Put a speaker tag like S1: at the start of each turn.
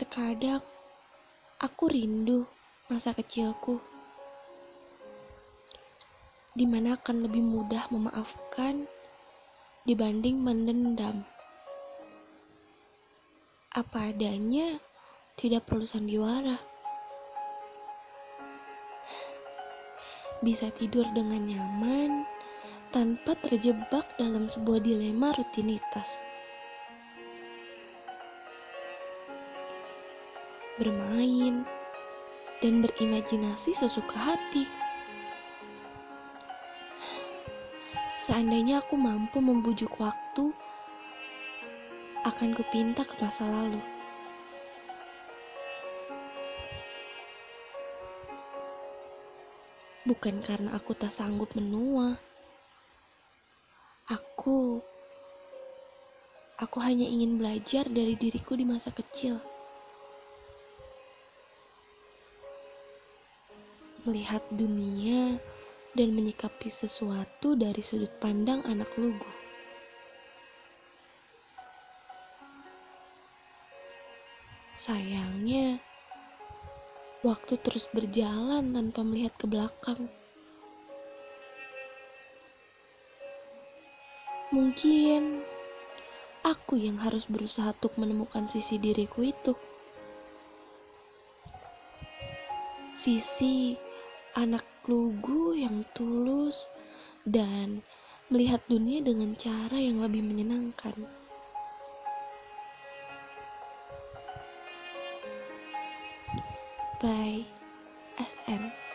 S1: Terkadang aku rindu masa kecilku, di mana akan lebih mudah memaafkan dibanding mendendam. Apa adanya, tidak perlu sandiwara. Bisa tidur dengan nyaman tanpa terjebak dalam sebuah dilema rutinitas. Bermain dan berimajinasi sesuka hati. Seandainya aku mampu membujuk waktu, akan kupinta ke masa lalu. Bukan karena aku tak sanggup menua. Aku aku hanya ingin belajar dari diriku di masa kecil. Melihat dunia dan menyikapi sesuatu dari sudut pandang anak lugu. Sayangnya, waktu terus berjalan tanpa melihat ke belakang. Mungkin aku yang harus berusaha untuk menemukan sisi diriku itu. Sisi anak lugu yang tulus dan melihat dunia dengan cara yang lebih menyenangkan. By SN